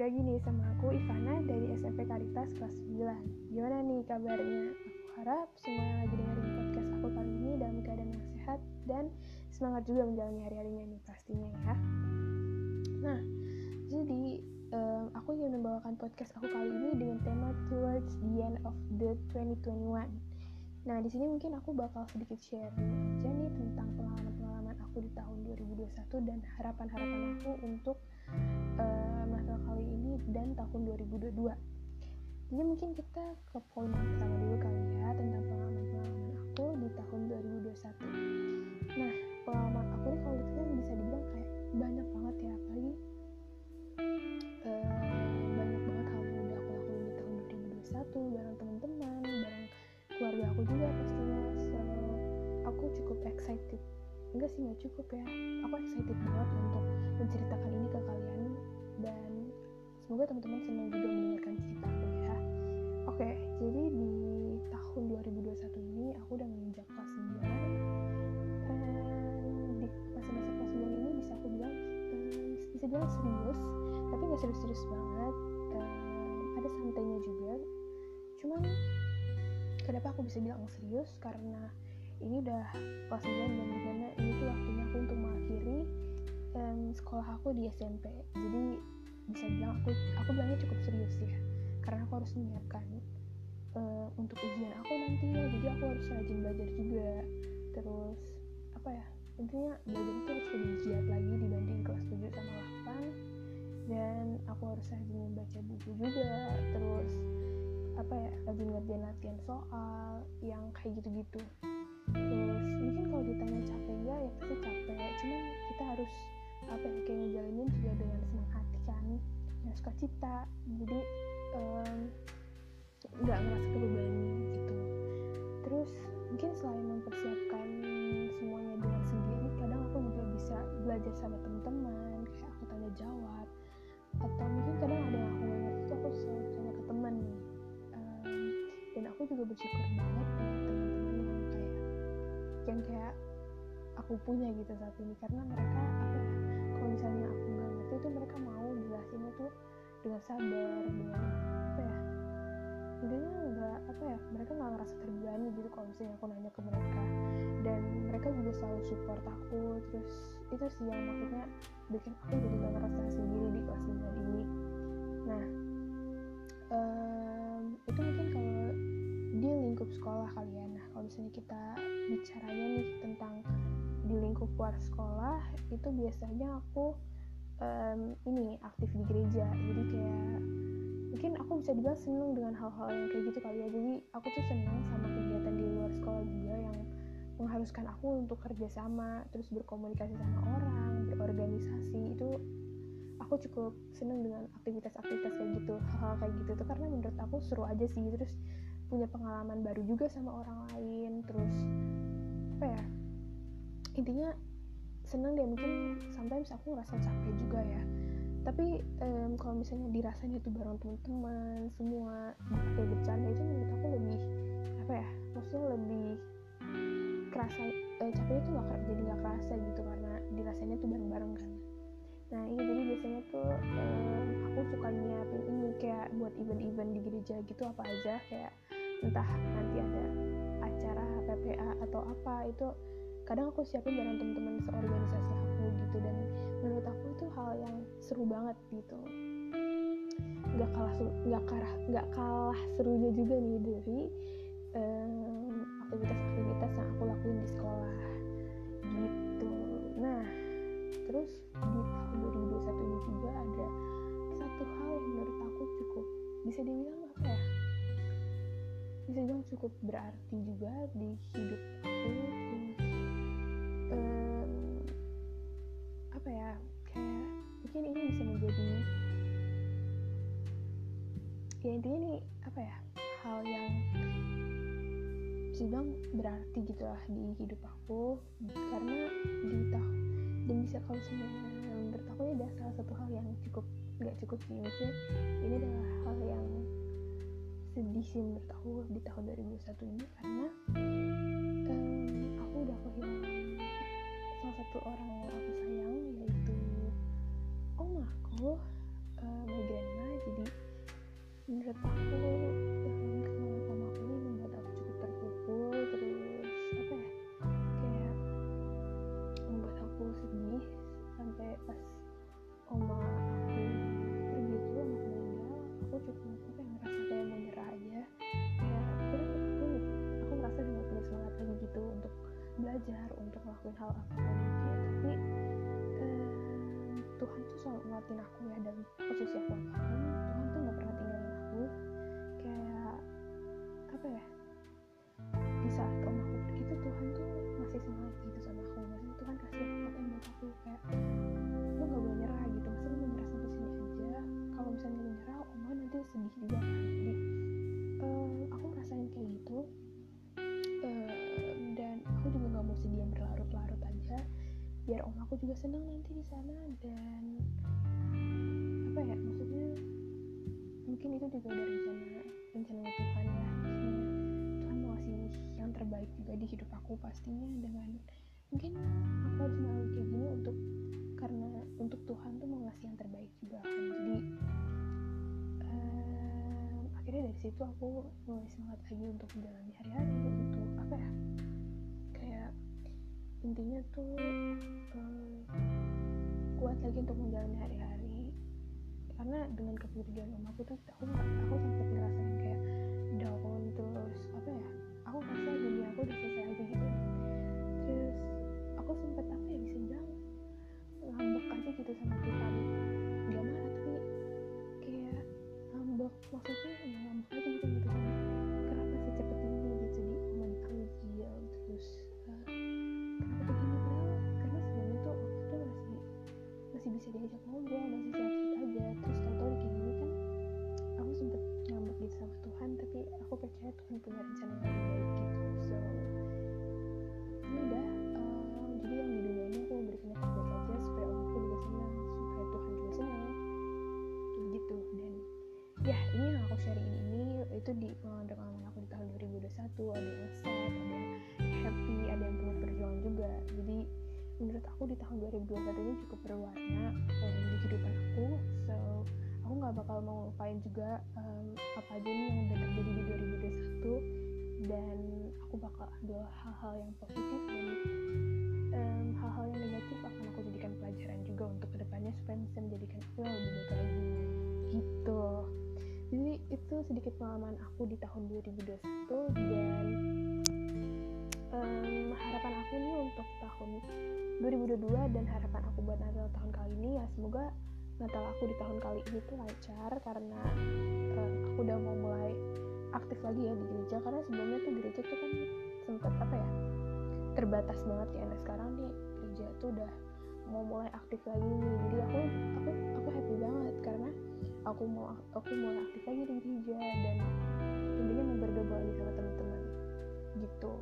lagi nih sama aku Ivana dari SMP Karitas kelas 9 Gimana nih kabarnya? Aku harap semua yang lagi dengerin podcast aku kali ini dalam keadaan yang sehat Dan semangat juga menjalani hari-harinya nih pastinya ya. Nah, jadi um, aku ingin membawakan podcast aku kali ini dengan tema Towards the End of the 2021 Nah, di sini mungkin aku bakal sedikit share aja nih tentang pengalaman-pengalaman aku di tahun 2021 dan harapan-harapan aku untuk uh, kali ini dan tahun 2022. Jadi mungkin kita ke poin pertama dulu kali ya tentang pengalaman-pengalaman aku di tahun 2021. Nah, pengalaman aku nih kalau itu kan bisa dibilang kayak banyak banget ya apalagi uh, banyak banget hal yang udah aku lakuin di tahun 2021 bareng teman-teman, bareng keluarga aku juga pastinya. So, aku cukup excited. Enggak sih nggak cukup ya. Aku excited banget untuk menceritakan ini ke kalian dan semoga teman-teman senang juga mendengarkan ceritaku ya. Oke, jadi di tahun 2021 ini aku udah menginjak kelas 9 dan di masa-masa kelas 9 ini bisa aku bilang um, bisa bilang serius tapi nggak serius-serius banget. Um, ada santainya juga. Cuman kenapa aku bisa bilang serius? Karena ini udah kelas 9 dan di mana ini tuh waktunya aku untuk mengakhiri sekolah aku di SMP jadi bisa bilang aku aku bilangnya cukup serius ya karena aku harus menyiapkan uh, untuk ujian aku nantinya jadi aku harus rajin belajar juga. Terus apa ya intinya belajar itu harus lebih giat lagi dibanding kelas 7 sama 8 dan aku harus rajin membaca buku juga. Terus apa ya rajin ngerjain latihan soal yang kayak gitu-gitu. Terus mungkin kalau ditanya capek enggak ya pasti capek. Cuman kita harus apa ya kayak ngejalanin juga dengan senang hati dan suka cita jadi nggak um, ngerasa kebebani gitu. Terus mungkin selain mempersiapkan semuanya dengan sendiri kadang aku juga bisa belajar sama teman-teman kayak aku tanya jawab. Atau mungkin kadang ada yang aku nggak ngerti itu aku selalu tanya ke teman nih. Um, dan aku juga bersyukur banget punya teman-teman yang kayak yang kayak aku punya gitu saat ini. Karena mereka apa ya kalau misalnya aku nggak itu mereka mau jelasinnya tuh dengan sabar dengan apa ya intinya nggak apa ya mereka nggak ngerasa terbebani gitu kalau misalnya aku nanya ke mereka. Dan mereka juga selalu support aku terus itu sih yang maksudnya bikin aku jadi gak ngerasa sendiri di kelas 9 ini. Nah um, itu mungkin kalau di lingkup sekolah kalian. Nah kalau misalnya kita bicaranya nih tentang di lingkup luar sekolah itu biasanya aku um, ini aktif di gereja. Jadi kayak mungkin aku bisa dibilang seneng dengan hal-hal yang kayak gitu kali ya. Jadi aku tuh seneng sama kegiatan di luar sekolah juga yang mengharuskan aku untuk kerja sama terus berkomunikasi sama orang berorganisasi. Itu aku cukup seneng dengan aktivitas-aktivitas kayak gitu hal-hal kayak gitu tuh. Karena menurut aku seru aja sih. Terus punya pengalaman baru juga sama orang lain. Terus apa ya intinya seneng deh mungkin sometimes aku ngerasa capek juga ya. Tapi um, kalau misalnya dirasanya tuh bareng teman-teman semua kayak bercanda itu menurut aku lebih apa ya maksudnya lebih kerasa eh, capeknya tuh gak jadi nggak kerasa gitu karena dirasanya tuh bareng-bareng kan. Nah iya jadi biasanya tuh um, aku suka nyiapin ini kayak buat event-event di gereja gitu apa aja kayak entah nanti ada acara PPA atau apa itu kadang aku siapin bareng teman-teman seorganisasi aku gitu dan menurut aku itu hal yang seru banget gitu. Nggak kalah nggak kalah nggak kalah serunya juga nih dari um, aktivitas-aktivitas yang aku lakuin di sekolah gitu. Nah terus di tahun 2021 ini juga ada satu hal yang menurut aku cukup bisa dibilang apa ya? Bisa dibilang cukup berarti juga di hidup aku ya kayak mungkin ini bisa menjadi ya intinya nih apa ya hal yang bilang berarti gitu lah di hidup aku. Karena di tahun dan bisa kalau semuanya menurut aku ini adalah salah satu hal yang cukup nggak cukup sih maksudnya ini adalah hal yang sedih sih menurut aku di tahun 2021 ini. Karena ngelakuin hal apa pun itu tapi um, Tuhan tuh selalu ngelatin aku ya dalam posisi aku juga senang nanti di sana dan apa ya maksudnya mungkin itu juga udah rencana rencananya Tuhan ya. Maksudnya Tuhan mau kasih yang terbaik juga di hidup aku pastinya dengan mungkin aku harus melalui kayak gini untuk karena untuk Tuhan tuh mau ngasih yang terbaik juga kan. Jadi um, akhirnya dari situ aku mulai semangat lagi untuk menjalani hari-hari untuk apa ya kayak intinya tuh um, lagi untuk menjalani hari-hari. Karena dengan kepergian om aku tuh aku nggak aku sempat ngerasain kayak down terus apa ya aku ngerasa dunia aku udah selesai aja gitu. Terus aku sempat apa ya bisa bilang ngambek aja gitu sama Tuhan gak marah tapi kayak ngambek maksudnya ya ngambek menurut aku di tahun 2021 ini cukup berwarna um, di kehidupan aku. So aku nggak bakal mau lupain juga um, apa aja nih yang udah terjadi di 2021 dan aku bakal ambil hal-hal yang positif dan um, hal-hal yang negatif akan aku jadikan pelajaran juga untuk ke depannya supaya bisa menjadikan aku yang lebih baik lagi. Gitu. Jadi itu sedikit pengalaman aku di tahun 2021 dan um, harapan aku nih untuk tahun 2022 dan harapan aku buat Natal tahun kali ini ya semoga Natal aku di tahun kali ini tuh lancar karena um, aku udah mau mulai aktif lagi ya di gereja karena sebelumnya tuh gereja tuh kan sempet apa ya terbatas banget ya. Nah sekarang nih gereja tuh udah mau mulai aktif lagi nih. Jadi aku aku aku happy banget karena aku mau aku mulai aktif lagi di gereja dan intinya mau bergabung lagi sama teman-teman gitu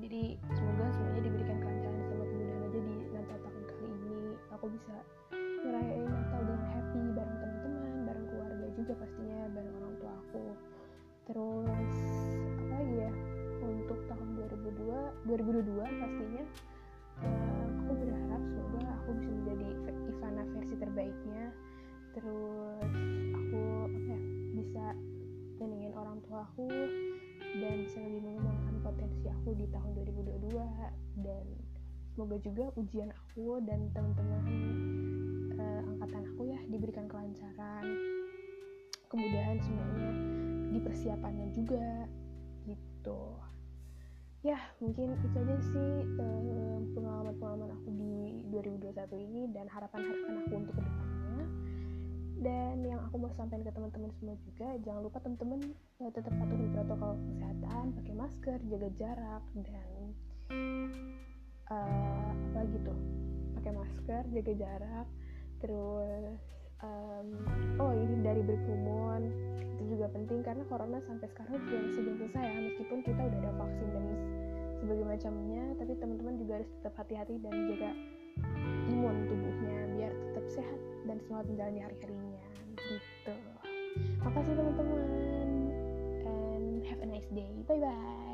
jadi semoga semuanya diberikan kelancaran sama kemudahan aja di Natal tahun kali ini. Aku bisa ngerayain Natal dengan happy bareng teman-teman bareng keluarga juga pastinya bareng orang tua aku. Terus apa lagi ya? Untuk tahun 2002 2022 pastinya uh, aku berharap semoga aku bisa menjadi Ivana versi terbaiknya. Terus aku apa ya bisa nyenengin orang tua aku di tahun 2022 dan semoga juga ujian aku dan teman-teman uh, angkatan aku ya diberikan kelancaran kemudahan semuanya di persiapannya juga gitu. Ya mungkin itu aja sih uh, pengalaman-pengalaman aku di 2021 ini dan harapan-harapan aku untuk ke depannya dan yang aku mau sampaikan ke teman-teman semua juga jangan lupa teman-teman uh, tetap patuhi protokol kesehatan pakai masker jaga jarak dan uh, apa lagi tuh? Pakai masker jaga jarak terus um, oh ini dari berkerumun. Itu juga penting karena corona sampai sekarang juga masih belum selesai ya meskipun kita udah ada vaksin dan sebagainya macamnya tapi teman-teman juga harus tetap hati-hati dan jaga imun tubuhnya biar tetap sehat dan semangat menjalani hari-harinya gitu. Makasih teman-teman and have a nice day. Bye bye